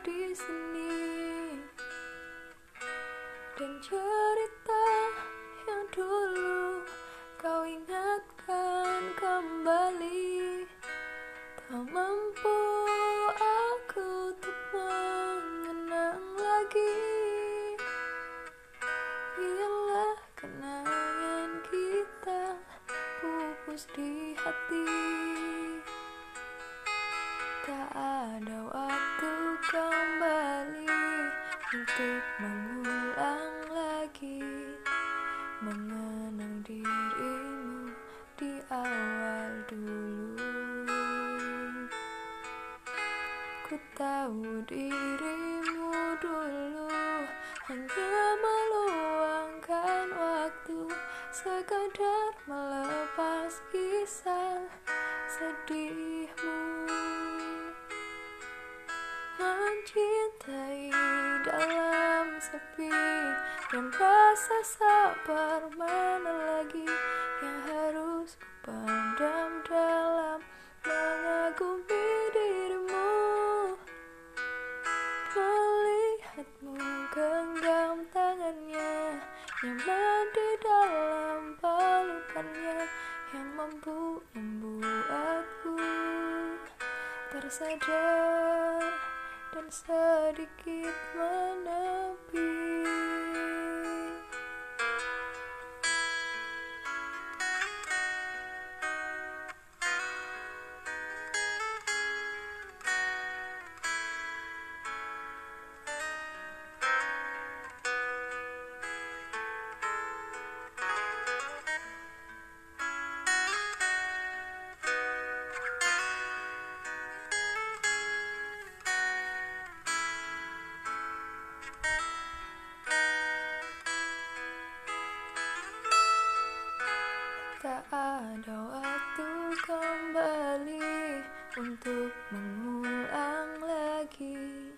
di sini. Dan cerita yang dulu kau ingatkan kembali tak mampu aku untuk mengenang lagi. Biarlah kenangan kita pupus di hati untuk mengulang lagi mengenang dirimu di awal dulu. Ku tahu dirimu dulu hanya meluangkan waktu. Sekadar melepas kisah sedihmu. Mencintai sepi dan rasa sabar mana lagi yang harus pendam dalam mengagumi dirimu. Melihatmu genggam tangannya nyaman di dalam pelukannya yang mampu membuatku tersadar dan sedikit menepi ada waktu kembali untuk mengulang lagi.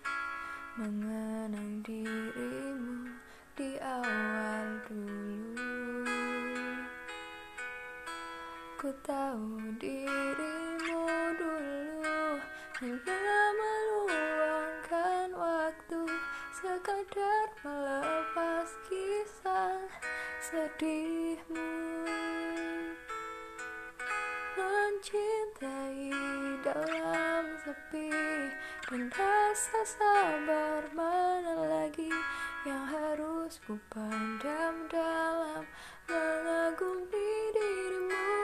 Mengenang dirimu di awal dulu. Ku tahu dirimu dulu hanya meluangkan waktu. Sekadar melepas kisah sedihmu dalam sepi. Dan rasa sabar mana lagi yang harus ku pandam dalam mengagumi dirimu.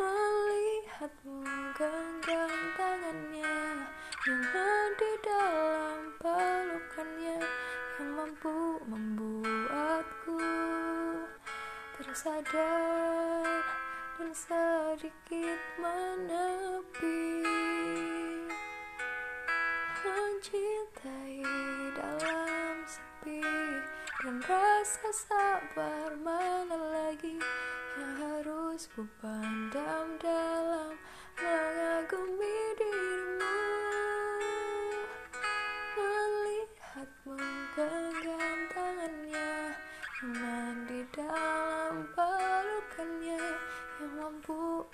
Melihatmu genggam tangannya yang di dalam pelukannya yang mampu membuatku tersadar dan sedikit menepi. Mencintai dalam sepi. Dan rasa sabar mana lagi yang harus ku pandam dalam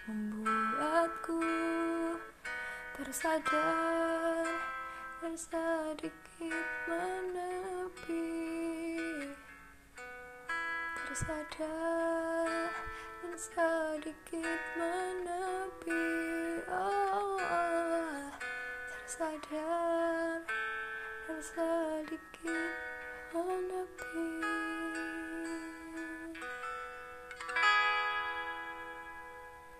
membuatku tersadar dan sedikit menepi tersadar dan sedikit menepi oh, oh. tersadar dan sedikit menepi